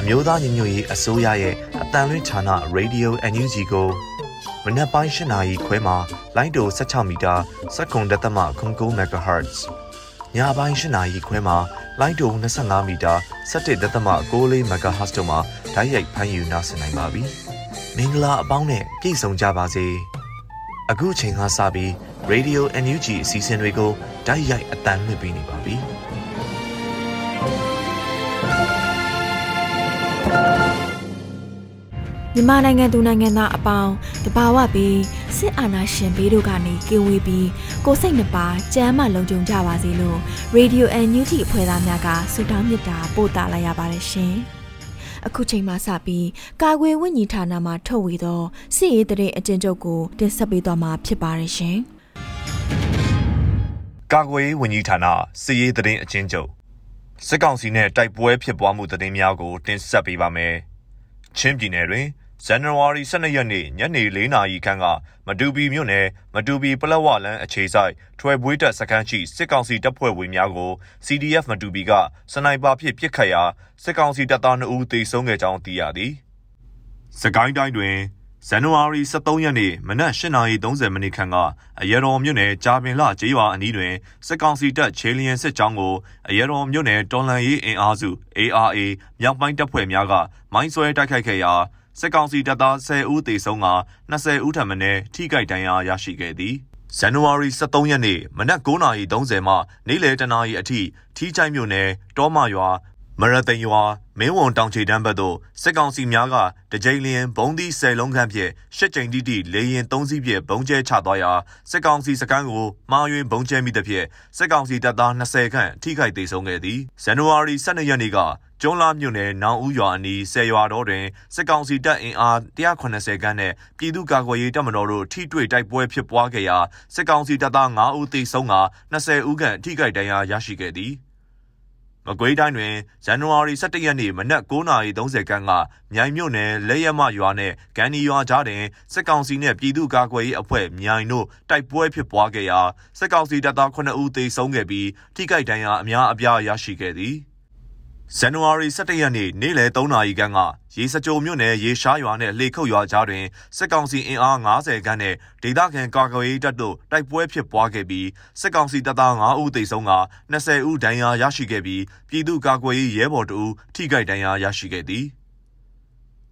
အမျိုးသားညီညွတ်ရေးအစိုးရရဲ့အတန်လွင့်ဌာန Radio NUG ကိုမနက်ပိုင်း၈နာရီခွဲမှာလိုင်းတို16မီတာ7.3 MHz ညပိုင်း၈နာရီခွဲမှာလိုင်းတို25မီတာ17.6 MHz တို့မှာဓာတ်ရိုက်ဖမ်းယူနားဆင်နိုင်ပါပြီမင်္ဂလာအပေါင်းနဲ့ပြည့်စုံကြပါစေအခုချိန်ကစပြီး Radio NUG အစီအစဉ်တွေကိုဓာတ်ရိုက်အတန်လွှင့်ပေးနေပါပြီ မြန်မာနိုင်ငံသူနိုင်ငံသားအပေါင်းတဘာဝပြီးစစ်အာဏာရှင်ဘေးတို့ကနေကင်းဝေးပြီးကိုစိတ်နှပါကြမ်းမှလုံခြုံကြပါစေလို့ Radio NUG အဖွဲ့သားများကဆုတောင်းမေတ္တာပို့သလာရပါတယ်ရှင်။အခုချိန်မှစပြီးကာကွယ်ဝိညာဉ်ဌာနမှထုတ်ဝေသောစစ်ရေးတရေအကျဉ်းချုပ်ကိုတင်ဆက်ပေးသွားမှာဖြစ်ပါတယ်ရှင်။ကာကွယ်ဝိညာဉ်ဌာနစစ်ရေးတရေအကျဉ်းချုပ်စစ်ကောင်စီနဲ့တိုက်ပွဲဖြစ်ပွားမှုတည်င်းများကိုတင်ဆက်ပေးပါမယ်။ချင်းပြည်နယ်တွင် ဇန်နဝါရီ12ရက်နေ့ညနေ4နာရီခန့်ကမတူပီမြို့နယ်မတူပီပလက်ဝလန်းအခြေဆိုင်ထွယ်ပွေးတပ်စခန်းရှိစစ်ကောင်စီတပ်ဖွဲ့ဝင်များကို CDF မတူပီကစနိုက်ပါဖြင့်ပစ်ခတ်ရာစစ်ကောင်စီတပ်သား2ဦးသေဆုံးခဲ့ကြောင်းသိရသည်။စကိုင်းတိုင်းတွင်ဇန်နဝါရီ23ရက်နေ့မနက်8:30မိနစ်ခန့်ကအရတော်မြို့နယ်ကြာပင်လကျေးရွာအနီးတွင်စစ်ကောင်စီတပ်ချေလျင်စစ်ကြောင်းကိုအရတော်မြို့နယ်တော်လန်ရေးအင်အားစု ARA မြောက်ပိုင်းတပ်ဖွဲ့များကမိုင်းဆွဲတိုက်ခိုက်ခဲ့ရာ စစ်ကောင်စီတပ်သား10ဦးသေဆုံးက20ဦးထပ်မံထိခိုက်ဒဏ်ရာရရှိခဲ့သည်ဇန်နဝါရီ23ရက်နေ့မနက်9:30မှနေ့လယ်တနာရီအထိထီးချိုင်းမြို့နယ်တောမရွာ မရသိန်ရွာမင်းဝန်တောင်ချေတန်းဘက်သို့စစ်ကောင်စီများကတကြိမ်လျင်ဘုံသီးဆယ်လုံးခန့်ဖြင့်ရှစ်ကြိမ်တိတိလေရင်၃စီးဖြင့်ဘုံကျဲချသွားရာစစ်ကောင်စီစခန်းကိုမှားယွင်းဘုံကျဲမိသဖြင့်စစ်ကောင်စီတပ်သား20ခန့်ထိခိုက်ဒေဆုံးခဲ့သည်ဇန်နဝါရီ12ရက်နေ့ကကျွန်းလာမြို့နယ်နောင်ဦးရွာအနီးဆယ်ရွာတော်တွင်စစ်ကောင်စီတပ်အင်အား180ခန်းနဲ့ပြည်သူ့ကာကွယ်ရေးတပ်မတော်တို့ထိတွေ့တိုက်ပွဲဖြစ်ပွားခဲ့ရာစစ်ကောင်စီတပ်သား9ဦးသေဆုံးက20ဦးခန့်ထိခိုက်ဒဏ်ရာရရှိခဲ့သည် မကွေးတိုင်းတွင်ဇန်နဝါရီ17ရက်နေ့မနက်9:30ခန်းကမြိုင်မြို့နယ်လက်ရမရွာနဲ့ဂန်နီရွာကြားတွင်စစ်ကောင်စီနှင့်ပြည်သူ့ကာကွယ်ရေးအဖွဲ့မြိုင်တို့တိုက်ပွဲဖြစ်ပွားခဲ့ရာစစ်ကောင်စီတပ်သား9ဦးသေဆုံးခဲ့ပြီးထိခိုက်ဒဏ်ရာအများအပြားရရှိခဲ့သည်။ ဇန်နဝါရီ17ရက်နေ့နေ့လယ်3နာရီခန့်ကရေစကြိုမြို့နယ်ရေရှားရွာနဲ့လှေခုတ်ရွာကြားတွင်စစ်ကောင်စီအင်အား90ခန်းနဲ့ဒေသခံကာကွယ်ရေးတပ်တို့တိုက်ပွဲဖြစ်ပွားခဲ့ပြီးစစ်ကောင်စီတပ်သား9ဦးသေဆုံးက20ဦးဒဏ်ရာရရှိခဲ့ပြီးပြည်သူ့ကာကွယ်ရေးရဲဘော်တို့ထိခိုက်ဒဏ်ရာရရှိခဲ့သည်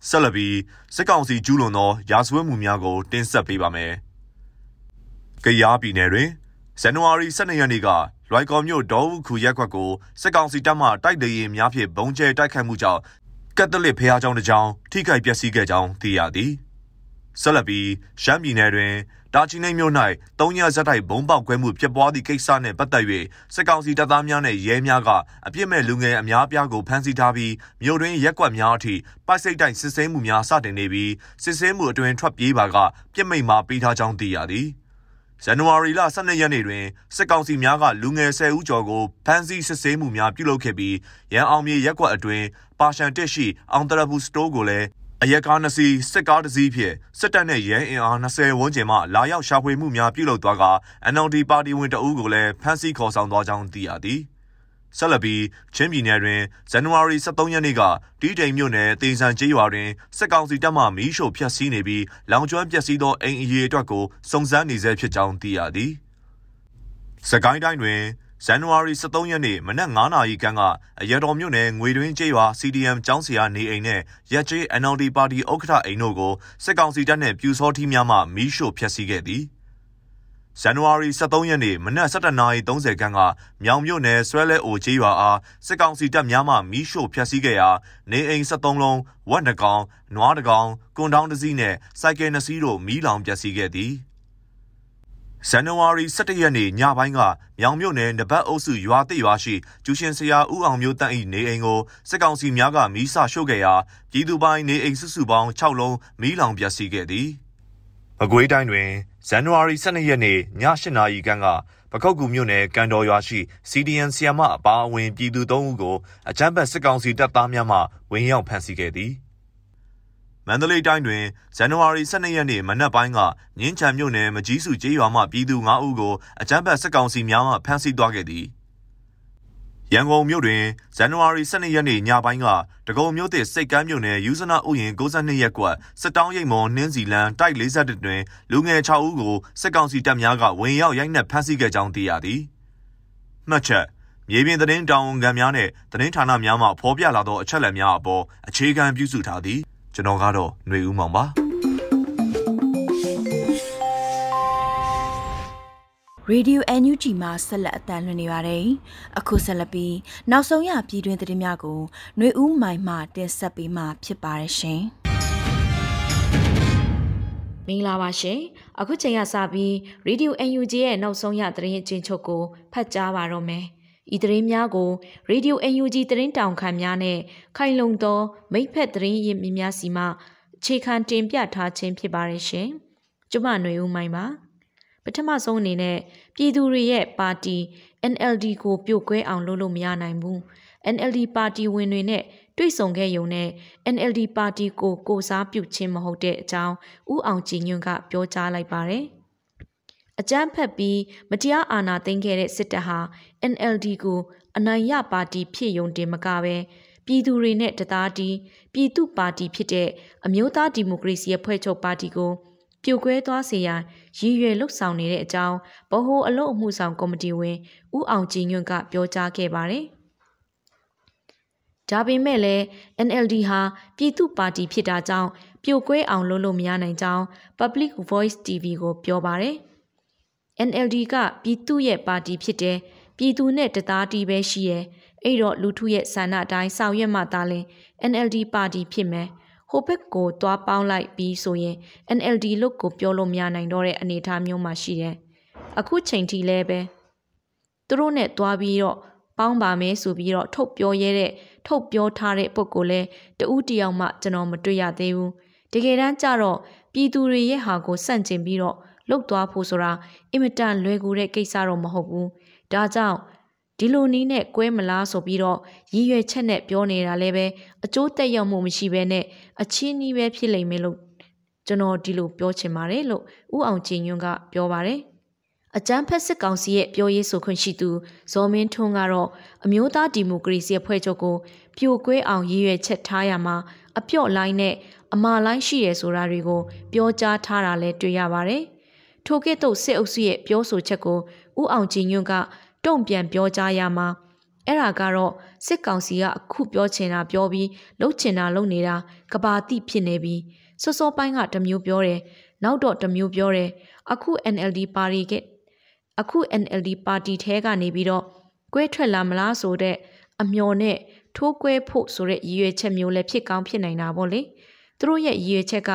ဆက်လက်ပြီးစစ်ကောင်စီကျူးလွန်သောရာဇဝတ်မှုများကို တင်ဆက်ပေးပါမယ်။ကရားပြည်နယ်တွင်ဇန်နဝါရီ12ရက်နေ့က လွိုင်ကော်မြို့ဒေါ်ဦးခူရက်ခွက်ကိုစစ်ကောင်စီတပ်မှတိုက်လေရင်များဖြင့်ဘုံကျဲတိုက်ခိုက်မှုကြောင့်ကက်သလစ်ဖះเจ้าတစ်ကြောင်ထိခိုက်ပျက်စီးခဲ့ကြောင်းသိရသည်ဆက်လက်ပြီးရှမ်းပြည်နယ်တွင်တာချီနှိမ်မြို့၌တုံးရဇက်တိုက်ဘုံပေါက်ကွဲမှုဖြစ်ပွားသည့်ကိစ္စနှင့်ပတ်သက်၍စစ်ကောင်စီတပ်သားများနှင့်ရဲများကအပြစ်မဲ့လူငယ်အများပြားကိုဖမ်းဆီးထားပြီးမြို့တွင်ရက်ကွက်များအထိပိုက်စိတ်တိုက်စစ်ဆေးမှုများစတင်နေပြီးစစ်ဆေးမှုအတွင်ထွက်ပြေးပါကပြစ်မိတ်မှာပေးထားကြောင်းသိရသည်။ ဇန်နဝါရီလ12ရက်နေ့တွင်စစ်ကောင်စီများကလူငယ်10ဦးကျော်ကိုဖမ်းဆီးစစ်ဆေးမှုများပြုလုပ်ခဲ့ပြီးရန်အောင်မြေရက်ကွက်အတွင်းပါရှန်တက်ရှိအောင်တရဘူးစတိုးကိုလည်းအရက်ကားနှစ်စီးစစ်ကားတစ်စီးဖြင့်စစ်တပ်နဲ့ရဲအင်အား20ဝန်းကျင်မှလာရောက်ရှာဖွေမှုများပြုလုပ်သွားက NLD ပါတီဝင်တအုပ်ကိုလည်းဖမ်းဆီးခေါ်ဆောင်သွားကြောင်းသိရသည်။ ဆက်လက်ပြီးချင်းပြည်နယ်တွင်ဇန်နဝါရီ23ရက်နေ့ကတီးတိမ်မြို့နယ်တေဆန်ကျေးရွာတွင်စစ်ကောင်စီတပ်မှမီးရှို့ဖျက်ဆီးနေပြီးလောင်ကျွမ်းပျက်စီးသောအိမ်အရေးအတွက်ကိုစုံစမ်းနေဆဲဖြစ်ကြောင်းသိရသည်။စကိုင်းတိုင်းတွင်ဇန်နဝါရီ23ရက်နေ့မနက်9:00နာရီခန့်ကအရတော်မြို့နယ်ငွေတွင်းကျေးရွာ CDM ကျောင်းဆရာနေအိမ်နဲ့ရက်ကျေး NLD ပါတီဥက္ကဋ္ဌအိမ်တို့ကိုစစ်ကောင်စီတပ်နှင့်ပြူစောထီးများမှမီးရှို့ဖျက်ဆီးခဲ့သည်။ ဇန်နဝါရီ23ရက်နေ့မနက်7:30ခန်းကမြောင်မြို့နယ်ဆွဲလဲအိုကျေးရွာအားစစ်ကောင်စီတပ်များမှမီးရှို့ဖျက်ဆီးခဲ့ရာနေအိမ်73လုံးဝက်နှကောင်နွားတကောင်ကွန်တောင်းတစ်စီးနဲ့စိုက်ကယ်နှစ်စီးတို့မီးလောင်ပျက်စီးခဲ့သည်ဇန်နဝါရီ17ရက်နေ့ညပိုင်းကမြောင်မြို့နယ်နဘတ်အုပ်စုရွာတိရွာရှိကျူရှင်ဆရာဦးအောင်မျိုးတန့်၏နေအိမ်ကိုစစ်ကောင်စီများကမီးဆရှို့ခဲ့ရာပြည်သူပိုင်းနေအိမ်စုစုပေါင်း6လုံးမီးလောင်ပျက်စီးခဲ့သည်။ မကွေးတိုင်းတွင်ဇန်နဝါရီ12ရက်နေ့ည8နာရီခန့်ကပခုတ်ကူမြို့နယ်ကန်တော်ရွာရှိ CDN ဆီယမအပါအဝင်ပြည်သူ၃ဦးကိုအကြမ်းဖက်စစ်ကောင်စီတပ်သားများမှဝင်ရောက်ဖမ်းဆီးခဲ့သည်။မန္တလေးတိုင်းတွင်ဇန်နဝါရီ12ရက်နေ့မနက်ပိုင်းကငင်းချံမြို့နယ်မကြီးစုကျေးရွာမှပြည်သူ9ဦးကိုအကြမ်းဖက်စစ်ကောင်စီများမှဖမ်းဆီးသွားခဲ့သည် ရန်ကုန်မြို့တွင်ဇန်နဝါရီ12ရက်နေ့ညပိုင်းကတကုံမြို့သစ်စိတ်ကမ်းမြို့နယ်ယူဇနာဥယျာဉ်62ရပ်ကွက်စစ်တောင်းရိပ်မွန်နှင်းစီလန်တိုက်41တွင်လူငယ်6ဦးကိုစစ်ကောင်စီတပ်များကဝင်ရောက်ရိုက်နှက်ဖမ်းဆီးခဲ့ကြောင်းသိရသည်မှတ်ချက်မြေပြင်သတင်းတောင်ဝန်ခံများနဲ့သတင်းဌာနများမှဖော်ပြလာသောအချက်အလက်များအပေါ်အခြေခံပြုစုထားသည်ကျွန်တော်ကတော့ຫນွေဦးမောင်ပါ ရေဒီယို NUG မှာဆက်လက်အသံလွှင့်နေပါတယ်။အခုဆက်လက်ပြီးနောက်ဆုံးရပြည်တွင်းသတင်းများကိုຫນွေဦးမိုင်မှတင်ဆက်ပေးမှာဖြစ်ပါတယ်ရှင်။မင်္ဂလာပါရှင်။အခုချိန်ကစပြီး Radio UNG ရဲ့နောက်ဆုံးရသတင်းအချင်းချုပ်ကိုဖတ်ကြားပါတော့မယ်။ဤသတင်းများကို Radio UNG သတင်းတောင်ခံများနဲ့ခိုင်လုံသောမိဖက်သတင်းရင်းမြစ်များစီမှအခြေခံတင်ပြထားခြင်းဖြစ်ပါရဲ့ရှင်။ကျမຫນွေဦးမိုင်းပါ။ ပထမဆုံးအနေနဲ့ပြည်သူတွေရဲ့ပါတီ NLD ကိုပြုတ်ကွဲအောင်လုပ်လို့မရနိုင်ဘူး။ NLD ပါတီဝင်တွေနဲ့တွေ့ဆုံခဲ့ရုံနဲ့ NLD ပါတီကိုကိုစားပြုခြင်းမဟုတ်တဲ့အကြောင်းဦးအောင်ကြည်ညွန့်ကပြောကြားလိုက်ပါတယ်။အကြမ်းဖက်ပြီးမတရားအာဏာသိမ်းခဲ့တဲ့စစ်တပ်ဟာ NLD ကိုအနိုင်ရပါတီဖြစ်ယုံတင်မကပဲပြည်သူတွေနဲ့တသားတီးပြည်သူပါတီဖြစ်တဲ့အမျိုးသားဒီမိုကရေစီအဖွဲ့ချုပ်ပါတီကို ပြိုကွဲသွားစေရန်ရည်ရွယ်လှုပ်ဆောင်နေတဲ့အကြောင်းဗဟိုအလုပ်အမှုဆောင်ကော်မတီဝင်ဦးအောင်ကြည်ညွန့်ကပြောကြားခဲ့ပါတယ်။ဒါပေမဲ့လည်း NLD ဟာပြည်သူပါတီဖြစ်တာကြောင့်ပြိုကွဲအောင်လုပ်လို့မရနိုင်ကြောင်း Public Voice TV ကိုပြောပါတယ်။ NLD ကပြည်သူရဲ့ပါတီဖြစ်တယ်ပြည်သူနဲ့တသားတီးပဲရှိရဲ့အဲ့တော့လူထုရဲ့ဆန္ဒအတိုင်းဆောင်ရွက်မှသာလင် NLD ပါတီဖြစ်မယ် ဟိုဘက်ကိုတွားပေါင်းလိုက်ပြီးဆိုရင် NLD လို့ကိုပြောလို့မရနိုင်တော့တဲ့အနေအထားမျိုးမှာရှိတယ်အခုချိန်ထိလဲပဲသူတို့နဲ့တွားပြီးတော့ပေါင်းပါမယ်ဆိုပြီးတော့ထုတ်ပြောရဲတဲ့ထုတ်ပြောထားတဲ့ပုံကိုလည်းတူးတယောက်မှကျွန်တော်မတွေ့ရသေးဘူးတကယ်တမ်းကျတော့ပြည်သူတွေရဲ့ဟာကိုစန့်ကျင်ပြီးတော့လှုပ်သွားဖို့ဆိုတာအင်မတန်လွယ်ကူတဲ့ကိစ္စတော့မဟုတ်ဘူးဒါကြောင့် ဒီလိုနည်းနဲ့ကွဲမလားဆိုပြီးတော့ရည်ရွယ်ချက်နဲ့ပြောနေတာလည်းပဲအကျိုးသက်ရောက်မှုမရှိဘဲနဲ့အချင်းကြီးပဲဖြစ်လိမ့်မယ်လို့ကျွန်တော်ဒီလိုပြောချင်ပါတယ်လို့ဥအောင်ကြည်ညွန့်ကပြောပါတယ်အကြမ်းဖက်စစ်ကောင်စီရဲ့ပြောရေးဆိုခွင့်ရှိသူဇော်မင်းထွန်းကတော့အမျိုးသားဒီမိုကရေစီအဖွဲ့ချုပ်ကိုပြိုကွဲအောင်ရည်ရွယ်ချက်ထားရမှာအပြော့လိုင်းနဲ့အမာလိုင်းရှိရဆိုတာတွေကိုပြောကြားထားတာလည်းတွေ့ရပါတယ်ထိုကဲ့သို့စစ်အုပ်စုရဲ့ပြောဆိုချက်ကိုဥအောင်ကြည်ညွန့်က တုံ့ပြန်ပြောကြားရမှာအဲ့ဒါကတော့စစ်ကောင်စီကအခုပြောချင်တာပြောပြီးလှုပ်ချင်တာလုပ်နေတာကဘာတိဖြစ်နေပြီးစောစောပိုင်းကတမျိုးပြောတယ်နောက်တော့တမျိုးပြောတယ်အခု NLD ပါတီကအခု NLD ပါတီထဲကနေပြီးတော့ကွဲထွက်လာမလားဆိုတဲ့အမျော်နဲ့ထိုးကွဲဖို့ဆိုတဲ့ရည်ရွယ်ချက်မျိုးလည်းဖြစ်ကောင်းဖြစ်နိုင်တာပေါ့လေသူတို့ရဲ့ရည်ရွယ်ချက်က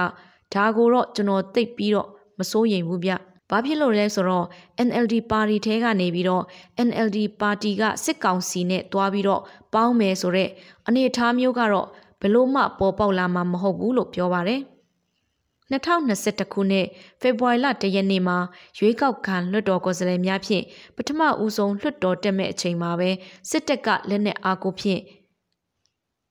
ဒါကိုတော့ကျွန်တော်သိပြီးတော့မစိုးရိမ်ဘူးဗျ။ ဘာဖြစ်လို့လဲဆိုတော့ NLD ပါတီထဲကနေပြီးတော့ NLD ပါတီကစစ်ကောင်စီနဲ့တွားပြီးတော့ပေါင်းမယ်ဆိုတော့အနေအထားမျိုးကတော့ဘလို့မှပေါ်ပေါက်လာမှာမဟုတ်ဘူးလို့ပြောပါတယ်။2021ခုနှစ်ဖေဖော်ဝါရီလတရက်နေ့မှာရွေးကောက်ခံလွှတ်တော်ကိုယ်စားလှယ်များဖြင့်ပထမဦးဆုံးလွှတ်တော်တက်မဲ့အချိန်မှာပဲစစ်တပ်ကလက်နက်အားကိုဖြင့်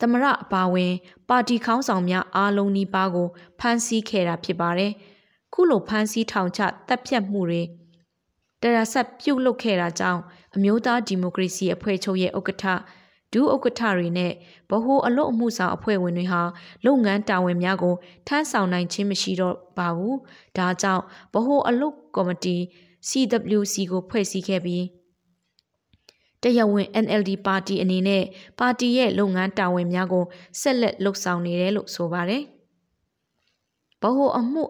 သမရအပါဝင် ပါတီခေါင်းဆောင်များအားလုံးနီးပါးကိုဖမ်းဆီးခဲ့တာဖြစ်ပါတယ်။ ခုလိုဖမ်းဆီးထောင်ချတပ်ဖြတ်မှုတွေတရဆက်ပြုတ်လုခဲ့တာကြောင့်အမျိုးသားဒီမိုကရေစီအဖွဲ့ချုပ်ရဲ့ဥက္ကဋ္ဌဒုဥက္ကဋ္ဌတွေနဲ့ဗဟိုအလို့အမှုဆောင်အဖွဲ့ဝင်တွေဟာလုပ်ငန်းတာဝန်များကိုထမ်းဆောင်နိုင်ခြင်းမရှိတော့ပါဘူး။ဒါကြောင့်ဗဟိုအလို့ကော်မတီ CWC ကိုဖွဲ့စည်းခဲ့ပြီးတရားဝင် NLD ပါတီအနေနဲ့ပါတီရဲ့လုပ်ငန်းတာဝန်များကိုဆက်လက်လှုပ်ဆောင်နေတယ်လို့ဆိုပါတယ်။ဗဟိုအမှု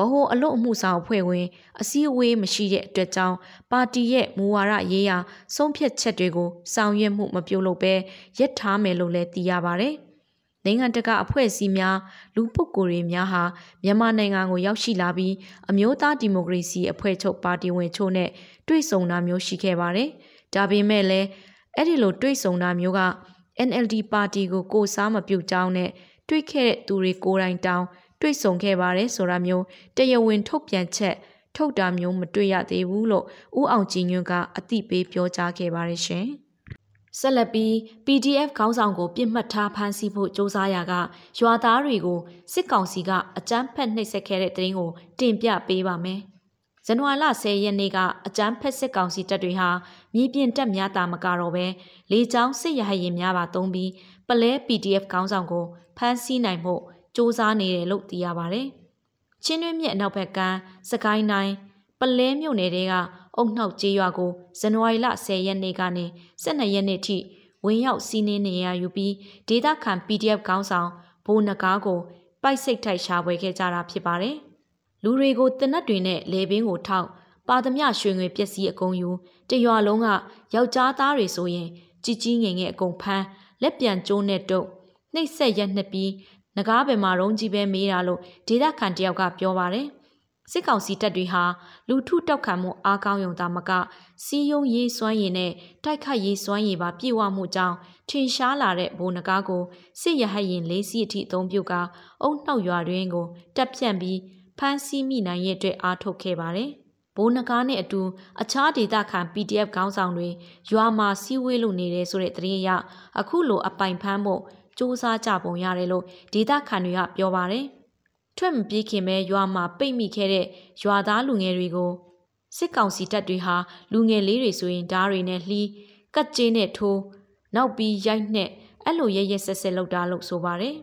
ဗဟိုအလို့အမှုဆောင်အဖွဲ့ဝင်အစည်းအဝေးမရှိတဲ့အတွက်ကြောင့်ပါတီရဲ့မူဝါဒရေးရာဆုံးဖြတ်ချက်တွေကိုဆောင်ရွက်မှုမပြုလုပ်ဘဲရက်ထားမယ်လို့လည်းသိရပါဗျနိုင်ငံတကာအဖွဲ့အစည်းများလူပုဂ္ဂိုလ်တွေများဟာမြန်မာနိုင်ငံကိုရောက်ရှိလာပြီးအမျိုးသားဒီမိုကရေစီအဖွဲ့ချုပ်ပါတီဝင်ချို့နဲ့တွေ့ဆုံတာမျိုးရှိခဲ့ပါတယ်။ဒါပေမဲ့လည်းအဲ့ဒီလိုတွေ့ဆုံတာမျိုးက NLD ပါတီကိုကိုစားမပြုတ်ကြောင်းနဲ့တွေ့ခဲ့တဲ့သူတွေကိုယ်တိုင်တောင်း တွေ့ဆုံခဲ့ပါတယ်ဆိုတာမျိုးတရားဝင်ထုတ်ပြန်ချက်ထုတ်တာမျိုးမတွေ့ရသေးဘူးလို့ဦးအောင်ကြည်ညွန့်ကအတိပေးပြောကြားခဲ့ပါတယ်ရှင်။ဆက်လက်ပြီး PDF ခေါင်းဆောင်ကိုပြစ်မှတ်ထားဖမ်းဆီးဖို့စ조사ရာကရွာသားတွေကိုစစ်ကောင်စီကအကြမ်းဖက်နှိပ်စက်ခဲ့တဲ့တဲ့င်းကိုတင်ပြပေးပါမယ်။ဇန်နဝါရီလ10ရက်နေ့ကအကြမ်းဖက်စစ်ကောင်စီတပ်တွေဟာမြေပြင်တပ်များတာမကတော့ပဲလေကြောင်းစစ်ရဟရင်များပါသုံးပြီးပလဲ PDF ခေါင်းဆောင်ကိုဖမ်းဆီးနိုင်ဖို့ စ조사နေတယ်လို့သိရပါဗျ။ချင်းတွင်းမြစ်အနောက်ဘက်ကမ်းစကိုင်းတိုင်းပလဲမြို့နယ်တဲကအုံနှောက်ကျေးရွာကိုဇန်နဝါရီလ10ရက်နေ့ကနေ12ရက်နေ့ထိဝင်ရောက်စီးနင်းနေရယူပြီးဒေသခံ PDF ခေါင်းဆောင်ဘိုးနဂါးကို ပိုက်စိတ်ထိုက်ရှာပွဲခဲ့ကြတာဖြစ်ပါတယ်။လူတွေကိုတနတ်တွေနဲ့လေပင်ကိုထောက်ပါသမျှရွှေငွေပစ္စည်းအကုန်ယူတရွာလုံးကယောက်ျားသားတွေဆိုရင်ကြီးကြီးငယ်ငယ်အကုန်ဖမ်းလက်ပြန်ကျိုးနဲ့တုပ်နှိပ်ဆက်ရက်နှစ်ပြီး ငကားပင်မှာရုံးကြီးပဲမေးတာလို့ဒေသခံတယောက်ကပြောပါတယ်။စစ်ကောင်စီတပ်တွေဟာလူထုတောက်ခံမှုအားကောင်းရုံသာမကစီယုံရေးစွမ်းရည်နဲ့တိုက်ခတ်ရေးစွမ်းရည်ပါပြည့်ဝမှုကြောင့်ထင်ရှားလာတဲ့ဘိုးနဂါးကိုစစ်ရဟတ်ရင်လေးစီးအထိအသုံးပြုကာအုံနှောက်ရွာတွင်ကိုတက်ပြန့်ပြီးဖမ်းဆီးမိနိုင်ရဲ့အတွက်အားထုတ်ခဲ့ပါတယ်။ဘိုးနဂါးနဲ့အတူအခြားဒေသခံ PDF ခေါင်းဆောင်တွေရွာမှာစီးဝေးလို့နေတယ်ဆိုတဲ့သတင်းအရအခုလိုအပိုင်ဖမ်းဖို့ စ조사ကြပုံရတယ်လို့ဒေသခံတွေကပြောပါတယ်။ထွက်မပြေးခင်ပဲရွာမှာပိတ်မိခဲ့တဲ့ရွာသားလူငယ်တွေကိုစစ်ကောင်စီတပ်တွေဟာလူငယ်လေးတွေဆိုရင်ဓားတွေနဲ့လှီးကတ်ကျင်းနဲ့ထိုးနောက်ပြီးရိုက်နှက်အဲ့လိုရဲရဲဆက်ဆက်လုပ်တာလို့ဆိုပါတယ်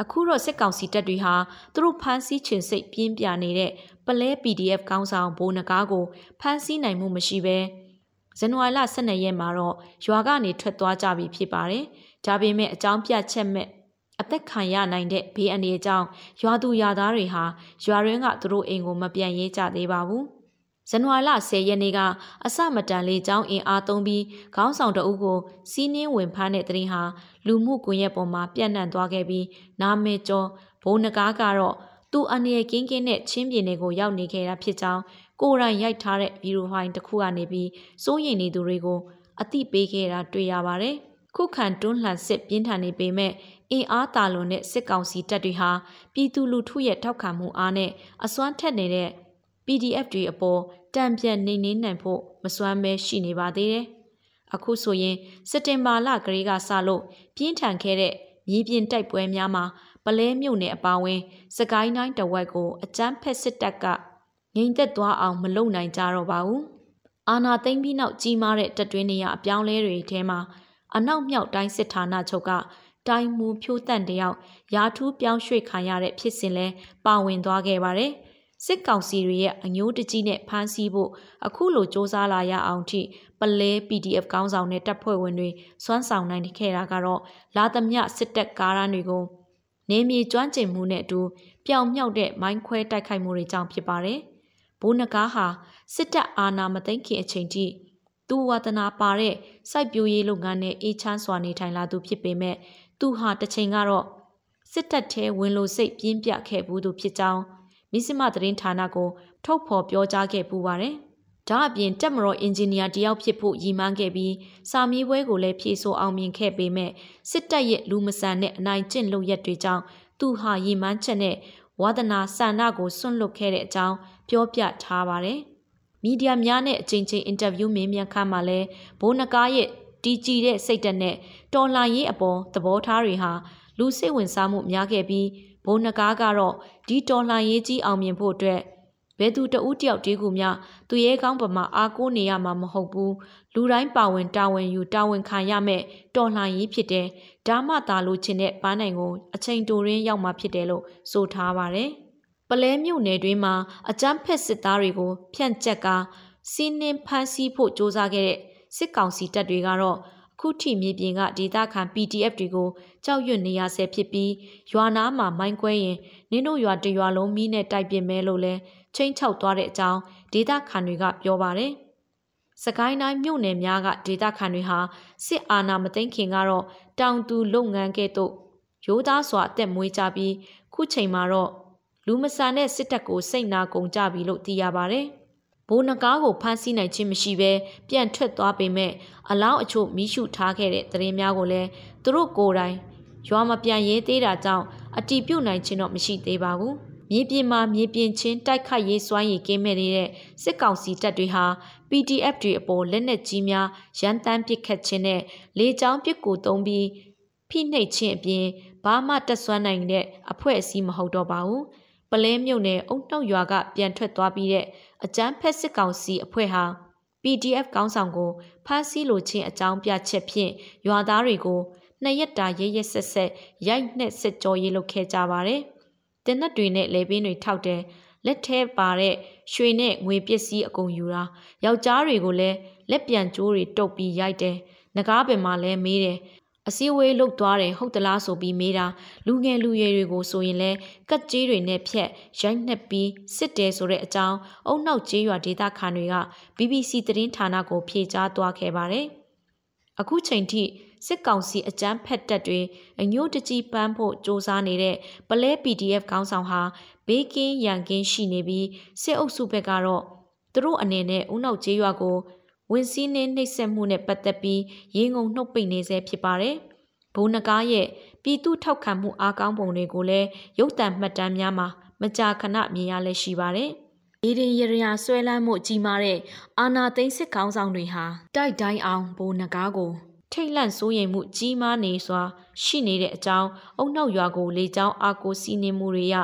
အခုတော့စစ်ကောင်စီတပ်တွေဟာသူတို့ဖမ်းဆီးချင်စိတ်ပြင်းပြနေတဲ့ပလဲ PDF ကောင်းဆောင်ဘိုးနဂါးကိုဖမ်းဆီးနိုင်မှုမရှိဘဲဇန်နဝါရီလ12ရက်မှာတော့ရွာကနေထွက်သွားကြပြီဖြစ်ပါတယ်။ ဒါပေမဲ့အကြောင်းပြချက်မဲ့အသက်ခံရနိုင်တဲ့ဘေးအန္တရာယ်ကြောင့်ရွာသူရွာသားတွေဟာရွာရင်းကသူတို့အိမ်ကိုမပြန်ရေးကြသေးပါဘူး။ဇန်နဝါရီလ10ရက်နေ့ကအစမတန်လေးကျောင်းအင်အားသုံးပြီးခေါင်းဆောင်တအုပ်ကိုစီးနှင်းဝင်ဖမ်းတဲ့တရင်ဟာလူမှုကွန်ရက်ပေါ်မှာပြန့်နှံ့သွားခဲ့ပြီးနာမည်ကျော်ဘုံနကားကတော့သူ့အနေနဲ့ကင်းကင်းနဲ့ချင်းပြင်းတွေကိုရောက်နေခဲ့တာဖြစ်ကြောင်းကိုယ်တိုင်ရိုက်ထားတဲ့ဗီဒီယိုဖိုင်တစ်ခုကနေပြီးစိုးရိမ်နေသူတွေကိုအသိပေးခဲ့တာတွေ့ရပါတယ်။ ခုခံတွန်းလှန်စစ်ပြင်းထန်နေပေမဲ့အင်အားတာလွန်တဲ့စစ်ကောင်စီတပ်တွေဟာပြည်သူလူထုရဲ့ထောက်ခံမှုအားနဲ့အစွမ်းထက်နေတဲ့ PDF တွေအပေါ်တံပြန်နေနေနိုင်ဖို့မစွမ်းပဲရှိနေပါသေးတယ်။အခုဆိုရင်စက်တင်ဘာလကလေးကစလို့ပြင်းထန်ခဲ့တဲ့မြေပြင်တိုက်ပွဲများမှာပလဲမြို့နယ်အပါဝင် စကိုင်းတိုင်းတဝက်ကိုအကြမ်းဖက်စစ်တပ်ကငြိမ်သက်သွားအောင်မလုပ်နိုင်ကြတော့ပါဘူး။အာနာသိမ့်ပြီးနောက်ကြီးမားတဲ့တပ်တွင်းနေရအပြောင်းလဲတွေထဲမှာ အနောက်မြောက်တိုင်းစစ်ဌာနချုပ်ကတိုင်းမူဖြိုးတန့်တယောက်ရာထူးပြောင်းရွှေ့ခံရတဲ့ဖြစ်စဉ်လဲပါဝင်သွားခဲ့ပါတယ်။စစ်ကောင်စီတွေရဲ့အညိုးတကြီးနဲ့ဖမ်းဆီးဖို့အခုလိုစ조사လာရအောင်ထိပလဲ PDF ကောင်းဆောင်တဲ့တပ်ဖွဲ့ဝင်တွေစွမ်းဆောင်နိုင်ခဲ့တာကတော့လာသမျှစစ်တပ်ကားရန်တွေကိုနေမြေကျွမ်းကျင်မှုနဲ့အတူပျောင်မြောက်တဲ့မိုင်းခွဲတိုက်ခိုက်မှုတွေကြောင့်ဖြစ်ပါတယ်။ဘိုးနဂါးဟာစစ်တပ်အာဏာမသိမ်းခင်အချိန်ထိ သူဝါသနာပါတဲ့စိုက်ပျိုးရေးလုပ်ငန်းနဲ့အေးချမ်းစွာနေထိုင်လာသူဖြစ်ပေမဲ့သူဟာတစ်ချိန်ကတော့စစ်တပ်ထဲဝင်လို့စိတ်ပြင်းပြခဲ့ဘူးသူဖြစ်ကြောင်းမိစမသတင်းဌာနကိုထုတ်ဖော်ပြောကြားခဲ့ပူပါတယ်။ဒါအပြင်တက်မတော်အင်ဂျင်နီယာတယောက်ဖြစ်ဖို့ရည်မှန်းခဲ့ပြီးစာမေးပွဲကိုလည်းဖြေဆိုအောင်မြင်ခဲ့ပေမဲ့စစ်တပ်ရဲ့လူမဆန်တဲ့အနိုင်ကျင့်လုပ်ရက်တွေကြောင့်သူဟာရည်မှန်းချက်နဲ့ဝါသနာဆန္ဒကိုစွန့်လွတ်ခဲ့တဲ့အကြောင်းပြောပြထားပါတယ်။ မီဒီယာများနဲ့အချိန်ချင်းအင်တာဗျူးမေးမြန်းခန်းမှာလဲဘိုးနကားရဲ့တီကြည်တဲ့စိတ်ဓာတ်နဲ့တော်လှန်ရေးအပေါ်သဘောထားတွေဟာလူစိတ်ဝင်စားမှုများခဲ့ပြီးဘုံနကားကတော့ဒီတော်လှန်ရေးကြီးအောင်မြင်ဖို့အတွက်ဘယ်သူတဦးတယောက်တည်းကူများသူရဲကောင်းပမာအားကိုးနေရမှာမဟုတ်ဘူးလူတိုင်းပါဝင်တာဝန်ယူတာဝန်ခံရမယ်တော်လှန်ရေးဖြစ်တယ်ဒါမှသာလို့ခြင်းတဲ့ပန်းနိုင်ကိုအချိန်တိုရင်းရောက်မှာဖြစ်တယ်လို့ဆိုထားပါတယ် ပလဲမြို့နယ်တွင်းမှာအကြမ်းဖက်စစ်သားတွေကို ဖြန့်ကျက်ကစီးနှင်းဖမ်းဆီးဖို့စ조사ခဲ့တဲ့စစ်ကောင်စီတပ်တွေကတော့အခုထိမြေပြင်ကဒေသခံ PDF တွေကိုကြောက်ရွံ့နေရဆဲဖြစ်ပြီးရွာနာမှာမိုင်းကွဲရင်နင်းတို့ရွာတရွာလုံးမီးနဲ့တိုက်ပစ်မဲလို့လဲချင်းချောက်သွားတဲ့အကြောင်းဒေသခံတွေကပြောပါတယ်။စကိုင်းတိုင်းမြို့နယ်များကဒေသခံတွေဟာစစ်အာဏာမသိမ်းခင်ကတော့တောင်သူလုပ်ငန်းကဲ့သို့ရိုးသားစွာအသက်မွေးကြပြီးခုချိန်မှာတော့ လူမဆန်တဲ့စစ်တပ်ကိုစိတ်နာကုန်ကြပြီလို့သိရပါတယ်။ဘိုးနဂါးကိုဖမ်းဆီးနိုင်ခြင်းမရှိဘဲပြန်ထွက်သွားပေမဲ့အလောင်းအချို့မိရှုထားခဲ့တဲ့သတင်းများကိုလည်းသူတို့ကိုယ်တိုင်ရွာမပြန်ရေးသေးတာကြောင့်အတီးပြုတ်နိုင်ခြင်းတော့မရှိသေးပါဘူး။မြေပြင်မှာမြေပြင်ချင်းတိုက်ခိုက်ရေးစွမ်းရည်ကင်းမဲ့နေတဲ့စစ်ကောင်စီတပ်တွေဟာ PDF တွေအပေါ်လက်နက်ကြီးများရန်တမ်းပစ်ခတ်ခြင်းနဲ့လေကြောင်းပစ်ကူသုံးပြီးဖိနှိပ်ခြင်းအပြင်ဘာမှတက်ဆွမ်းနိုင်တဲ့အဖွဲ့အစည်းမဟုတ်တော့ပါဘူး။ ပလဲမြုပ်နယ်အုံနှုတ်ရွာကပြန်ထွက်သွားပြီးတဲ့အကြမ်းဖက်စစ်ကောင်စီအဖွဲ့ဟာ PDF ကောင်းဆောင်ကိုဖမ်းဆီးလိုခြင်းအကြောင်းပြချက်ဖြင့်ရွာသားတွေကိုနှစ်ရက်တာရဲရဲဆက်ဆက်ရိုက်နှက်စစ်ကြောရေးလုပ်ခဲ့ကြပါတယ်။တင်နက်တွေနဲ့လေပင်းတွေထောက်တယ်လက်ထဲပါတဲ့ရွှေနဲ့ငွေပစ္စည်းအကုန်ယူတာယောက်ျားတွေကိုလည်းလက်ပြန်ကျိုးတွေတုပ်ပြီးရိုက်တယ်။ငကားပင်မှာလည်းမေးတယ် အစည်းအဝေးလုပ်သွားတယ်ဟုတ်သလားဆိုပြီးမေးတာလူငယ်လူရွယ်တွေကိုဆိုရင်လဲကတ်ကြီးတွေနဲ့ဖြက်ရိုက်နှက်ပြီးစစ်တယ်ဆိုတဲ့အကြောင်းအုံနောက်ကျေးရွာဒေသခံတွေက BBC သတင်းဌာနကိုဖြေကြားသွားခဲ့ပါတယ်။အခုချိန်ထိစစ်ကောင်စီအကြမ်းဖက်တပ်တွေအညို့တကြီးပန်းဖို့စ조사နေတဲ့ပလဲ PDF ခေါင်းဆောင်ဟာဘေးကင်းရန်ကင်းရှိနေပြီးစစ်အုပ်စုဘက်ကတော့သူတို့အနေနဲ့ဦးနောက်ကျေးရွာကို ဝင်စည်းနှင်းနှိပ်စက်မှုနဲ့ပတ်သက်ပြီးရေငုံနှုတ်ပိတ်နေဆဲဖြစ်ပါတယ်။ဘုံနကားရဲ့ပြည်သူထောက်ခံမှုအားကောင်းပုံတွေကိုလည်းရုပ်တံမှတ်တမ်းများမှာမကြာခဏမြင်ရလဲရှိပါတယ်။ဒီရင်ရရဆွဲလန်းမှုကြီးမားတဲ့အာနာသိန်းစစ်ခေါင်းဆောင်တွေဟာတိုက်တိုင်းအောင်ဘုံနကားကို ထိတ်လန့်စိုးရိမ်မှုကြီးမားနေစွာ ရှိနေတဲ့အကြောင်းအုံနောက်ရွာကိုလေကြောင်းအာကိုစီနေမှုတွေရ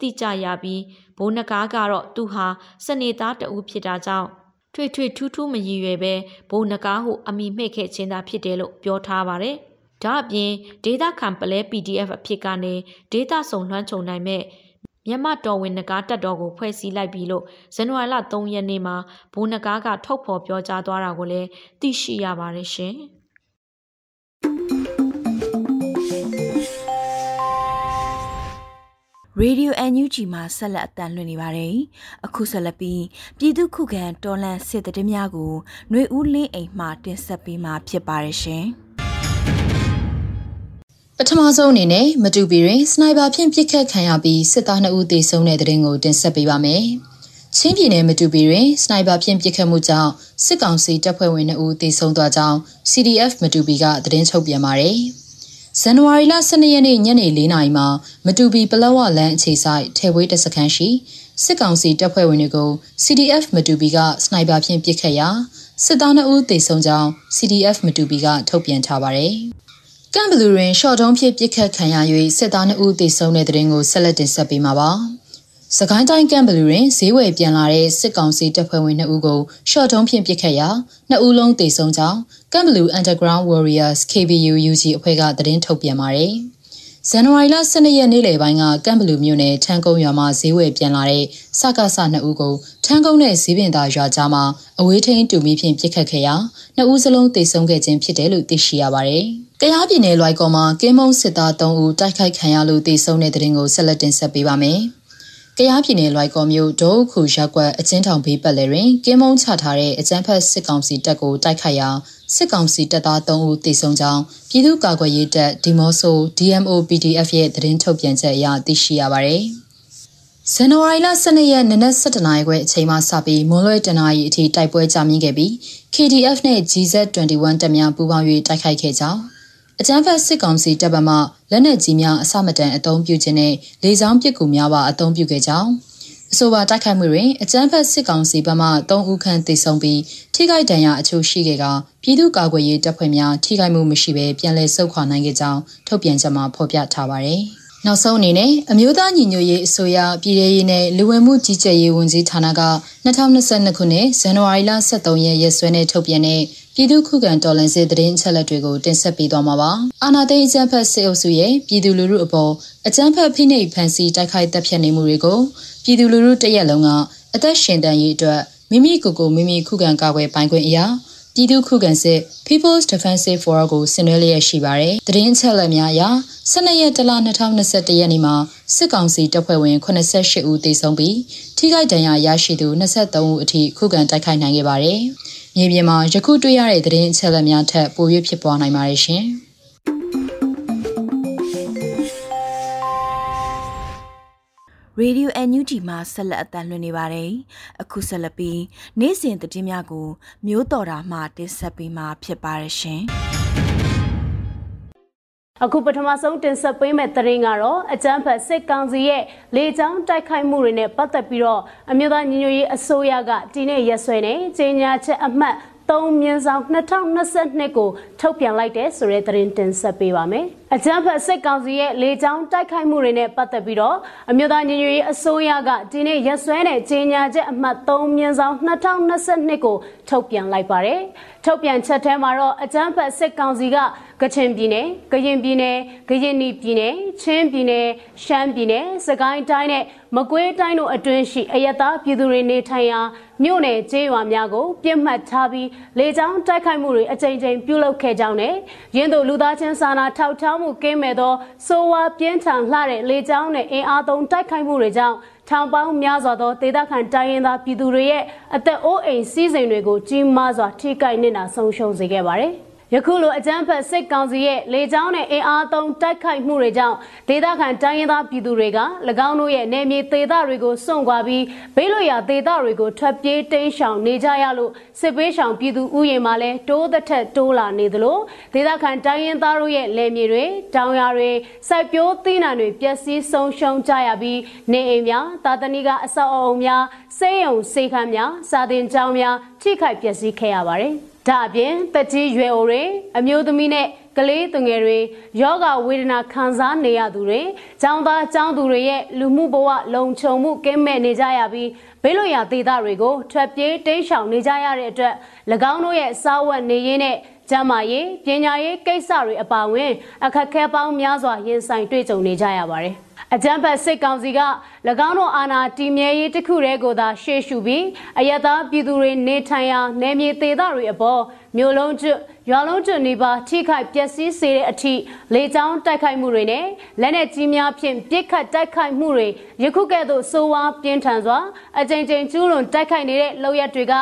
တိကျရပြီးဘိုးနဂါးကတော့သူဟာစနေသားတဦးဖြစ်တာကြောင့် ထွေထွေထူးထူးမရည်ရွယ်ပဲဘိုးနဂါးဟုအမိမှိတ်ခဲ့ခြင်းသာဖြစ်တယ်လို့ပြောထားပါတယ်။ဒါအပြင်ဒေတာခံပလဲ PDF အဖြစ်ကနေဒေတာစုံလွှမ်းခြုံနိုင်မဲ့မြန်မာတော်ဝင်နဂါးတက်တော်ကိုဖွဲ့စည်းလိုက်ပြီလို့ဇန်နဝါရီလ3ရက်နေ့မှာဘိုးနဂါးကထုတ်ဖော်ပြောကြားသွားတာကိုလည်းသိရှိရပါတယ်ရှင်။ Radio NUG မှာဆက်လက်အသံလွှင့်နေပါတယ်။အခုဆက်လက်ပြီးပြည်သူခုခံတော်လှန်စစ်တမ်းများကိုຫນွေဦးလင်းအိမ်မှတင်ဆက်ပေးမှာဖြစ်ပါတယ်ရှင်။ပထမဆုံးအနေနဲ့မတူပီတွင်စနိုက်ပါဖြင့်ပစ်ခတ်ခံရပြီးစစ်သား2ဦးသေဆုံးတဲ့တဲ့ရင်ကိုတင်ဆက်ပေးပါမယ်။ချင်းပြည်နယ်မတူပီတွင်စနိုက်ပါဖြင့်ပစ်ခတ်မှုကြောင့်စစ်ကောင်စီတပ်ဖွဲ့ဝင်2ဦးသေဆုံးသွားကြောင်း CDF မတူပီကသတင်းထုတ်ပြန်ပါတယ်။ ဇန်နဝါရီလ12ရက်နေ့ညနေ4နာရီမှာမတူပီပလောဝလန်းအခြေဆိုင်ထဲဝေးတစခန်းရှိစစ်ကောင်စီတပ်ဖွဲ့ဝင်တွေကို CDF မတူပီကစနိုက်ပါဖြင့်ပစ်ခတ်ရာစစ်သား2ဦးသေဆုံးကြောင်း CDF မတူပီကထုတ်ပြန်ထားပါတယ်။ကမ်ဘလူးရင်ရှော့တုံးဖြစ်ပစ်ခတ်ခံရ၍စစ်သား2ဦးသေဆုံးတဲ့တဲ့ရင်ကိုဆက်လက်တင်ဆက်ပေးမှာပါ။ စကိုင်းတိုင်းကမ်ဘလူးတွင်ဈေးဝယ်ပြန်လာတဲ့စစ်ကောင်စီတပ်ဖွဲ့ဝင်2ဦးကိုရှော့တုံးဖြင့်ပစ်ခတ်ရာ2ဦးလုံးသေဆုံးကြောင်းကမ်ဘလူး Underground Warriors KBU UG အဖွဲ့ကသတင်းထုတ်ပြန်ပါတယ်။ဇန်နဝါရီလ12ရက်နေ့လယ်ပိုင်းကကမ်ဘလူးမြို့နယ်ထန်းကုန်းရွာမှာဈေးဝယ်ပြန်လာတဲ့စကားဆ2ဦးကိုထန်းကုန်းနဲ့ဈေးပင်သာရွာကြားမှာအဝေးထိန်တူမီဖြင့်ပစ်ခတ်ခဲ့ရာ2ဦးစလုံးသေဆုံးခဲ့ခြင်းဖြစ်တယ်လို့သိရှိရပါတယ်။ကရားပြည်နယ်လွိုက်ကော်မှာကင်းမုံစစ်သား3ဦးတိုက်ခိုက်ခံရလို့သေဆုံးတဲ့တဲ့ရင်ကိုဆက်လက်တင်ဆက်ပေးပါမယ်။ ကယားပြည်နယ်လွိုက်ကော်မြို့ဒိုးခုရက်ကွက်အချင်းထောင်ဘေးပတ်လည်တွင်ကင်းမုံချထားတဲ့အကြမ်းဖက်စစ်ကောင်စီတပ်ကိုတိုက်ခိုက်ရာစစ်ကောင်စီတပ်သား3ဦးသေဆုံးကြောင်းပြည်သူ့ကာကွယ်ရေးတပ်ဒီမော့ဆို DMO PDF ရဲ့သတင်းထုတ်ပြန်ချက်အရသိရှိရပါတယ်။ဇန်နဝါရီလ12ရက်နေ့နက်7:00နာရီခွဲအချိန်မှစပြီးမွန်လွဲတနာရီအထိတိုက်ပွဲကြာမြင့်ခဲ့ပြီး KDF နဲ့ GZ21 တပ်များပူးပေါင်း၍တိုက်ခိုက်ခဲ့ကြောင်း အကြမ်းဖက်စစ်ကောင်စီတပ်ဗမာလက်နက်ကြီးများအစမတန်အုံပြုခြင်းနဲ့လေကြောင်းပစ်ကူများပါအုံပြုခဲ့ကြောင်းအဆိုပါတိုက်ခိုက်မှုတွင်အကြမ်းဖက်စစ်ကောင်စီဘက်မှ3ဦးခန့်သေဆုံးပြီးထိခိုက်ဒဏ်ရာအချို့ရှိခဲ့ကပြည်သူ့ကာကွယ်ရေးတပ်ဖွဲ့များထိခိုက်မှုမရှိဘဲပြန်လည်ဆုတ်ခွာနိုင်ခဲ့ကြောင်းထုတ်ပြန်ချက်မှာဖော်ပြထားပါတယ်။နောက်ဆုံးအနေနဲ့အမျိုးသားညီညွတ်ရေးအစိုးရပြည်ထရေးနဲ့လူဝင်မှုကြီးကြပ်ရေးဝန်ကြီးဌာနက2022ခုနှစ်ဇန်နဝါရီလ23ရက်ရက်စွဲနဲ့ထုတ်ပြန်တဲ့ ပြည်သူခုခံတော်လှန်စစ်တရင်ချက်လက်တွေကိုတင်ဆက်ပေးသွားမှာပါ။အာနာသိန်းအကြမ်းဖက်စစ်အုပ်စုရဲ့ပြည်သူလူထုအပေါ်အကြမ်းဖက်ဖိနှိပ်ဖန်ဆီးတိုက်ခိုက်တပ်ဖြတ်နေမှုတွေကိုပြည်သူလူထုတရက်လုံးကအသက်ရှင်တန်ရေးအတွက်မိမိကိုယ်ကိုမိမိခုခံကာကွယ်ပိုင်ခွင့်အရာပြည်သူခုခံစစ် People's Defensive Forum ကိုဆင်နွှဲလျက်ရှိပါတယ်။တရင်ချက်လက်များအရ12ရက်တလ2021ရက်နေ့မှာစစ်ကောင်စီတပ်ဖွဲ့ဝင်88ဦးသေဆုံးပြီးထိခိုက်ဒဏ်ရာရရှိသူ23ဦးအထိခုခံတိုက်ခိုက်နိုင်ခဲ့ပါတယ်။ မြေပြင်မှာယခုတွေ့ရတဲ့သတင်းအချက်အလက်များထက်ပို၍ဖြစ်ပွားနိုင်ပါတယ်ရှင်။ရေဒီယို NUG မှာဆက်လက်အသံလွှင့်နေပါတယ်။အခုဆက်လက်ပြီးနေ့စဉ်သတင်းများကိုမျိုးတော်တာမှတင်ဆက်ပေးမှာဖြစ်ပါရရှင်။ အခုပထမဆုံးတင်ဆက်ပေးမယ့်သတင်းကတော့အကြမ်းဖက်စစ်ကောင်စီရဲ့လေကြောင်းတိုက်ခိုက်မှုတွေနဲ့ပတ်သက်ပြီးတော့အမျိုးသားညီညွတ်ရေးအစိုးရကဒီနေ့ရက်စွဲနဲ့ကြေညာချက်အမှတ်3မြင်းဆောင်2022ကိုထုတ်ပြန်လိုက်တဲ့ဆိုတဲ့သတင်းတင်ဆက်ပေးပါမယ်။ အကြမ်းဖက်စစ်ကောင်စီရဲ့လေကြောင်းတိုက်ခိုက်မှုတွေနဲ့ပတ်သက်ပြီးတော့အမျိုးသားညီညွတ်ရေးအစိုးရကဒီနေ့ရက်စွဲနဲ့ကြေညာချက်အမှတ်3မြင်းဆောင်2022ကိုထုတ်ပြန်လိုက်ပါတယ်။ထုတ်ပြန်ချက်ထဲမှာတော့အကြမ်းဖက်စစ်ကောင်စီကကချင်ပြည်နယ်၊ကရင်ပြည်နယ်၊ကရင်နီပြည်နယ်၊ချင်းပြည်နယ်၊ရှမ်းပြည်နယ်၊စကိုင်းတိုင်းနဲ့မကွေးတိုင်းတို့အတွင်းရှိအယက်သားပြည်သူတွေနေထိုင်ရာမြို့နယ်ကျေးရွာများကိုပြစ်မှတ်ထားပြီးလေကြောင်းတိုက်ခိုက်မှုတွေအကြိမ်ကြိမ်ပြုလုပ်ခဲ့ကြောင်းနဲ့ရင်းတို့လူသားချင်းစာနာထောက်ထားမှုကင်းမဲ့သောစိုးဝါပြင်းထန်လှတဲ့လေကြောင်းနဲ့အင်အားသုံးတိုက်ခိုက်မှုတွေကြောင့်ထောင်ပေါင်းများစွာသောဒေသခံတိုင်းရင်းသားပြည်သူတွေရဲ့အသက်အိုးအိမ်စီးစိမ်တွေကိုကြီးမားစွာထိခိုက်နေတာဆုံးရှုံးစေခဲ့ပါတယ်။ ယခုလိုအကြမ်းဖက်စစ်ကောင်စီရဲ့လေကြောင်းနဲ့အင်အားသုံးတိုက်ခိုက်မှုတွေကြောင့်ဒေသခံတိုင်းရင်းသားပြည်သူတွေက၎င်းတို့ရဲ့နယ်မြေဒေသတွေကိုစွန့်ခွာပြီးဘေးလွတ်ရာဒေသတွေကိုထွက်ပြေးတိမ်းရှောင်နေကြရလို့စစ်ပေးရှောင်ပြည်သူဥယျာဉ်မှာလည်းတိုးသက်ထက်တိုးလာနေသလိုဒေသခံတိုင်းရင်းသားတို့ရဲ့လယ်မြေတွေတောင်ယာတွေစိုက်ပျိုးသီးနှံတွေပျက်စီးဆုံးရှုံးကြရပြီးနေအိမ်များတာတဏီကအဆောက်အအုံများစေယုံစေခန်းများစာသင်ကျောင်းများထိခိုက်ပျက်စီးခဲ့ရပါတယ်။ ဒါအပြင်တက်ကြီးရွယ်အိုတွေအမျိုးသမီးနဲ့ကလေးသူငယ်တွေယောဂဝေဒနာခံစားနေရသူတွေចောင်းသားចောင်းသူတွေရဲ့လူမှုဘဝလုံခြုံမှုကင်းမဲ့နေကြရပြီးဘေးလွတ်ရာဒေသတွေကိုထွက်ပြေးတိမ်းရှောင်နေကြရတဲ့အတွက်၎င်းတို့ရဲ့စားဝတ်နေရေးနဲ့ကျန်းမာရေးပညာရေးကိစ္စတွေအပါအဝင်အခက်အခဲပေါင်းများစွာရင်ဆိုင်တွေ့ကြုံနေကြရပါတယ်။ အကြမ်းဖက်စစ်ကောင်စီက၎င်းတို့အာဏာတည်မြဲရေးတစ်ခုတည်းကိုသာရှေ့ရှုပြီးအယက်သားပြည်သူတွေနေထိုင်ရာနယ်မြေဒေသတွေအပေါ်မြို့လုံးကျွရွာလုံးကျွနေပါထိခိုက်ပျက်စီးစေတဲ့အထိလေကြောင်းတိုက်ခိုက်မှုတွေနဲ့လက်နက်ကြီးများဖြင့်ပစ်ခတ်တိုက်ခိုက်မှုတွေယခုကဲ့သို့စိုးဝါးပြင်းထန်စွာအကြိမ်ကြိမ်ကျူးလွန်တိုက်ခိုက်နေတဲ့လုပ်ရက်တွေက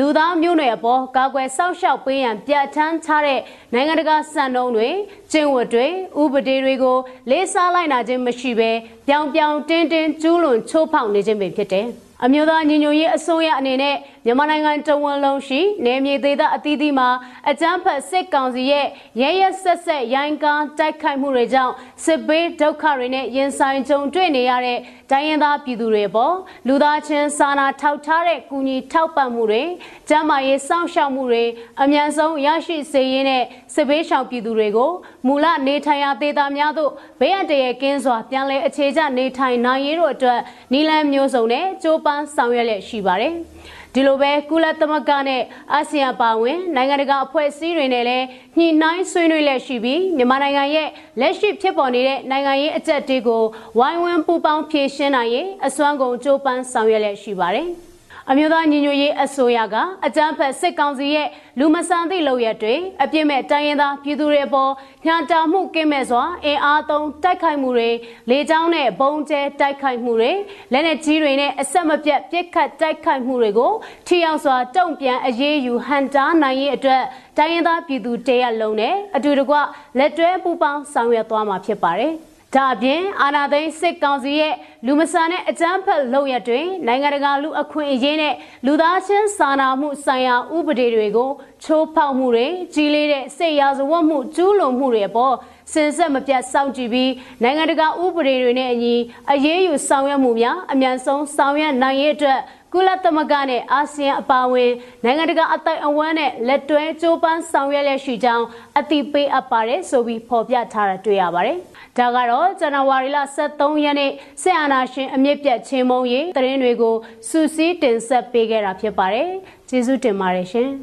လူသားမျိုးနွယ်အပေါ်ကာကွယ်စောင့်ရှောက်ပေးရန်ပြဋ္ဌာန်းထားတဲ့နိုင်ငံတကာစံနှုန်းတွေကျင့်ဝတ်တွေဥပဒေတွေကိုလေးစားလိုက်နာခြင်းမရှိဘဲပြောင်ပြောင်တင်းတင်းကျူးလွန်ချိုးဖောက်နေခြင်းပဲဖြစ်တယ်။ အမျိုးသားညီညွတ်ရေးအစိုးရအနေနဲ့မြန်မာနိုင်ငံတဝန်လုံးရှိနယ်မြေဒေသအသီးသီးမှာအကြမ်းဖက်စစ်ကောင်စီရဲ့ရဲရဲဆက်ဆက်ရိုင်းကားတိုက်ခိုက်မှုတွေကြောင့်စစ်ဘေးဒုက္ခတွေနဲ့ရင်ဆိုင်ကြုံတွေ့နေရတဲ့တိုင်းရင်းသားပြည်သူတွေပေါ်လူသားချင်းစာနာထောက်ထားတဲ့ကူညီထောက်ပံ့မှုတွေကျန်းမာရေးစောင့်ရှောက်မှုတွေအမြန်ဆုံးရရှိစေရင်းနဲ့စစ်ဘေးရှောင်ပြည်သူတွေကိုမူလနေထိုင်ရာဒေသများသို့ဘေးအန္တရာယ်ကင်းစွာပြန်လည်အခြေချနေထိုင်နိုင်ရေးတို့အတွက်နီလန်းမျိုးစုံနဲ့ကြိုးပမ်းဆောင်ရွက်လျက်ရှိပါတယ်။ဒီလိုပဲကုလသမဂ္ဂနဲ့အာဆီယံပါဝင်နိုင်ငံတကာအဖွဲ့အစည်းတွေနဲ့လည်းညှိနှိုင်းဆွေးနွေးလက်ရှိပြီးမြန်မာနိုင်ငံရဲ့လက်ရှိဖြစ်ပေါ်နေတဲ့နိုင်ငံရေးအကြက်တွေကိုဝိုင်းဝန်းပူးပေါင်းဖြေရှင်းနိုင်ရေးအစွမ်းကုန်ကြိုးပမ်းဆောင်ရွက်လက်ရှိပါတယ်။ အမျိုးသားညီညွတ်ရေးအစိုးရကအကြမ်းဖက်စစ်ကောင်စီရဲ့လူမဆန်သည့်လုပ်ရက်တွေအပြစ်မဲ့တိုင်းရင်းသားပြည်သူတွေအပေါ်ညှာတာမှုကင်းမဲ့စွာအင်အားသုံးတိုက်ခိုက်မှုတွေလေကြောင်းနဲ့ဘုံကျဲတိုက်ခိုက်မှုတွေလက်နက်ကြီးတွေနဲ့အဆက်မပြတ်ပစ်ခတ်တိုက်ခိုက်မှုတွေကိုထိရောက်စွာတုံ့ပြန်အရေးယူဟန်တာနိုင်ရေးအတွက်တိုင်းရင်းသားပြည်သူတရက်လုံးနဲ့အတူတကွလက်တွဲပူးပေါင်းဆောင်ရွက်သွားမှာဖြစ်ပါတယ်။ ဒါအပြင်အာဏာသိမ်းစစ်ကောင်စီရဲ့လူမဆန်တဲ့အကြမ်းဖက်လုပ်ရက်တွေနိုင်ငံတကာလူအခွင့်အရေးနဲ့လူသားချင်းစာနာမှုဆိုင်ရာဥပဒေတွေကိုချိုးဖောက်မှုတွေကြီးလေးတဲ့စိတ်ရာဇဝတ်မှုကျူးလွန်မှုတွေအပေါ်စင်ဆက်မပြတ်စောင့်ကြည့်ပြီးနိုင်ငံတကာဥပဒေတွေနဲ့အညီအရေးယူဆောင်ရွက်မှုများအမြန်ဆုံးဆောင်ရွက်နိုင်ရေးအတွက်ကုလသမဂ္ဂနဲ့အာဆီယံအပါအဝင်နိုင်ငံတကာအသိုက်အဝန်းနဲ့လက်တွဲကြိုးပမ်းဆောင်ရွက်လျက်ရှိကြောင်းအသိပေးအပ်ပါတယ်ဆိုပြီးဖော်ပြထားတာတွေ့ရပါတယ်။ ဒါကတော့ဇန်နဝါရီလ23ရက်နေ့စစ်အာဏာရှင်အမြင့်ပြတ်ချင်းမုံရေးသတင်းတွေကိုစူးစီးတင်ဆက်ပေးခဲ့တာဖြစ်ပါတယ်။ကျေးဇူးတင်ပါတယ်ရှင်။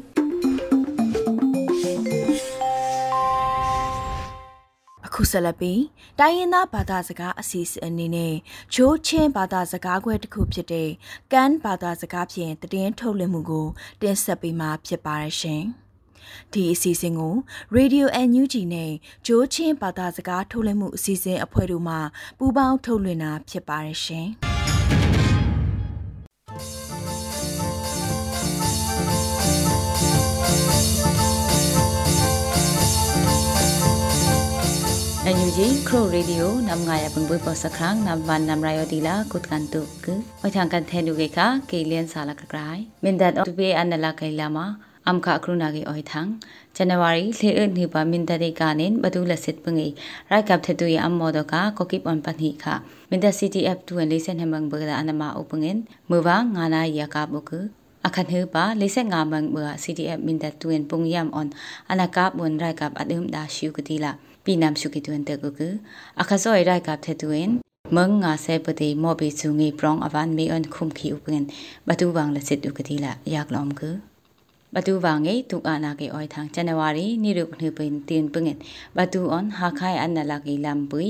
အခုဆက်လက်ပြီးတိုင်းရင်းသားဘာသာစကားအစီအစဉ်အနေနဲ့ချိုးချင်းဘာသာစကားခွဲတစ်ခုဖြစ်တဲ့ကန်ဘာသာစကားဖြင့်တည်င်းထုတ်လွှင့်မှုကိုတင်ဆက်ပေးမှာဖြစ်ပါရရှင်။ ဒီအစီအစဉ်ကို Radio NUG နဲ့ဂျိုးချင်းဘာသာစကားထုတ်လွှင့်မှုအစီအစဉ်အဖွဲ့တို့မှပူးပေါင်းထုတ်လွှင့်တာဖြစ်ပါတယ်ရှင်။အန်ယူဂျီခရိုရေဒီယိုနမ်ငါယပင်ဘွေပေါ်စခရန်းနမ်ဝန်နမ်ရာယိုဒီလာကုတ်ကန်တုကဝထန်ကန်ထဲနုကေခာကေလျန်ဆာလာကကရိုင်မင်ဒတ်အော့တူဘေအန်နလာကေလာမာ amkha akruna gi oi thang january le e ni ba min da de ka nen badu la sit pangi rai kap the tu ya ammo do ka ko kip on pan hi kha min da ctf tu en le sen he mang ba da anama upungen mu ba nga na ya ka bu ku akhan hu ba le sen nga mang ba ctf min da tu en pung yam on anaka bun rai kap adum da shiu ku ti la pi nam shu ki tu en te ku ku akha so rai kap the tu en မင္ငါဆေပတိမောပိစုင္ပရောင်အဝန်မေအန်ခုမ်ခိဥပင္ဘတူဝင္လစစ်တုကတိလာယက်လောမ်က batu wange tuk ana ge oi thang January ni ruk hnu pin tin pungin batu on ha khai an la gi lam pui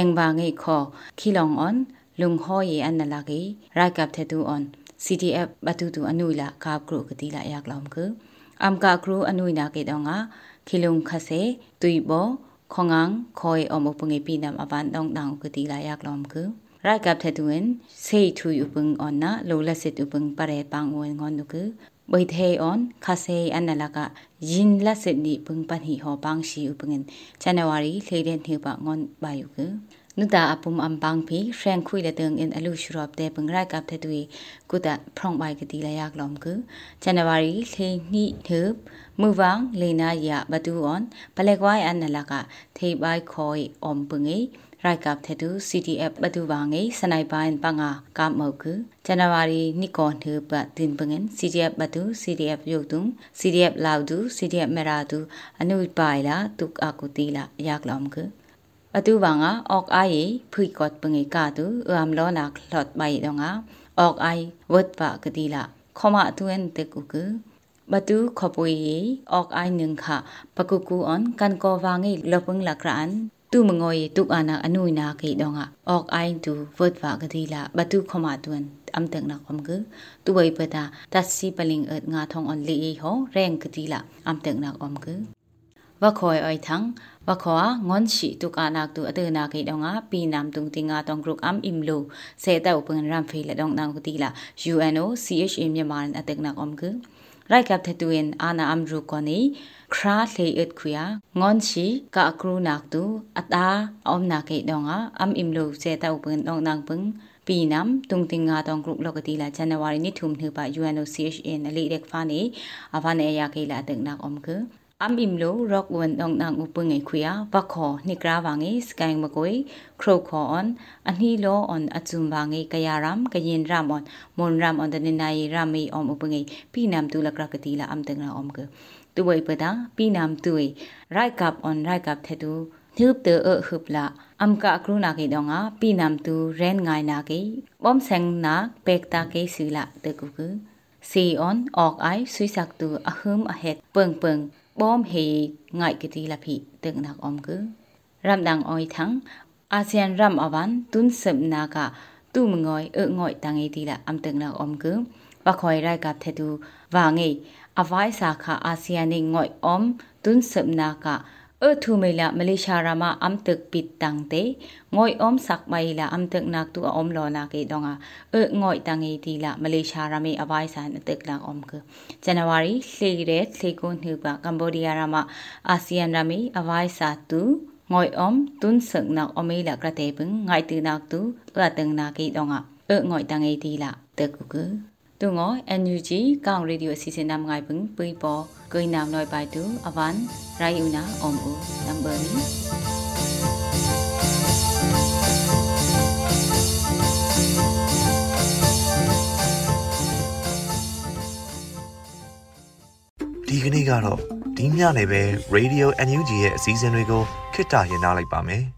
eng wange kho khilong on lung ho ye an la gi ra kap the tu on CTF batu tu anu la kap gru gati la yak lam ku am ka gru anu na ge dong a khilung khase tui bo khongang khoi omu pungi pinam aban dong dang gati la yak lam ku ရကပ်ထက်တွင်စေထူယူပင်အနာလောလစစ်ဥပင်ပရေပန်းဝင်ငွန်နုက boithei on khase analaka jinla sedni pungpan hi ho pangshi upungen january thleiden thipa ngon bayu ku nuta apum ampang phi reng khui le teng in alu shrop te pengrai kap the tui kuta phrong bai ke ti la yak lom ku january thei ni thup muwang leina ya batu on palekwai analaka thei bai khoi om pungi ရိုက်ကပ်တဲ့သူ CDF ဘဒူဘာငိစနိုက်ပိုင်းပငါကပ်မောက်ကူဇန်နဝါရီနိကွန်ထဘတင်ပငန် CDF ဘဒူ CDF ယုတ်တုံ CDF လောက်ဒူ CDF မရာဒူအနုပိုင်လာတုကအခုတီလာရက်လောမ်ကူအတူဘာငါအော့အိုင်ဖိကတ်ပငေကာတူအမ်လောနာခလတ်ဘိုင်တော့ငါအော့အိုင်ဝတ်ပါကတိလာခမအတူန်တက်ကူကူဘတူခပွေအော့အိုင်နင်းခပကူကူအွန်ကန်ကောဝါငေလပငလကရန် tu mangoi tu ana anui na ke donga ok ai tu vot va gadila batu khoma tun am tak na khom gu tu bai pata ta si paling at nga thong on li ho reng gadila am tak na om gu wa khoi oi thang wa khoa ngon shi tu ka nak tu adu na ke donga pi nam tung tinga tong group am im lo se ta upang ram phi la dong nang gadila uno chma an atak na om gu ရိုက်ကပ်ထတူင်အာနာအမ်ရူကိုနီခရာလေအတ်ခွေငွန်ချီကာကရူနက်တူအတာအုံနာကေဒေါငါအမ်အင်လူစေတောက်ပင်ဒေါနန်ပင်ปีนำตุงติงงาตองกรุกลกตีละจันวารีนิทุมนือปะ UNOCHA นลีเด็กฟานีอาวานเอยาเกละตึกนักอมคืออัมอิมโลร็อกวันดองนางอุปงไงคุยบักขอนิกราวางไงสกายมะกวยโครคอ อนอันนี้โลออนอจุมวางไงกยารามกยินรามออนมนรามออนตนินายรามมีอมอุปงไงพี่นำตุลกรกตีละอัมตึงนาอมคือตุวยปะตาพี่นำตุยไรกับออนไรกับเทตูนึบเตอเอฮึบละอัมกะกรุนาเกดองาปีนำตูเรนงายนาเกบอมเซงนาเปกตาเกสือละเตกุคือซีออนออกไอสุยสักตูอะฮึมอะเฮ็ดเปิงเปิง บอมเฮง่ายกะทีละพี่ตึงนักอมคือรำดังอ้อยทั้งอาเซียนรำอวันตุนเสมนากะตู้มงอยเออง่อยตังเอทีละอำตึงนักอมคือว่าคอยไรกับเทตูว่าไงอวายสาขาอาเซียนในง่อยอมตุนเสมนากะเออทูไม่ละมาเลเซียรามาอัมตึกปิดตังเตงอยอมสักไม่ละอัมตึกนักตัวอมลอนาเกดองอ่ะ အထုမေလာမလေးရှားရာမအမ်တက်ပစ်တန်တေငွိုင်အုံးဆက်မိုင်လာအမ်တက်နက်တူအုံးလောနာကေဒေါငါအငွိုင်တန်ငေတီလာမလေးရှားရာမေအပိုင်ဆန်တက်လာအုံးကဇန်နဝါရီလေရဲလေကွန်နှူပါကမ္ဘောဒီးယားရာမအာဆီယံရာမေအပိုင်ဆာတူငွိုင်အုံးတွန်းစက်နက်အမေလာကရတေပငငိုင်တူနက်တူအတန်နာကေဒေါငါအငွိုင်တန်ငေတီလာတက်ကူကူ တုံငော NUG ကောင်ရေဒီယိုအစီအစဉ်နမ်ငိုင်ပင်ပိပေါ်ကိုင်နမ်နှွိုင်ပိုင်တူအဝန်ရိုင်ယူနာအုံအူနံပါတ်နီဒီကနေ့ကတော့ဒီညနေပဲ Radio NUG ရဲ့အစည်းအဝေးကိုခਿੱတရရနိုင်ပါမယ်။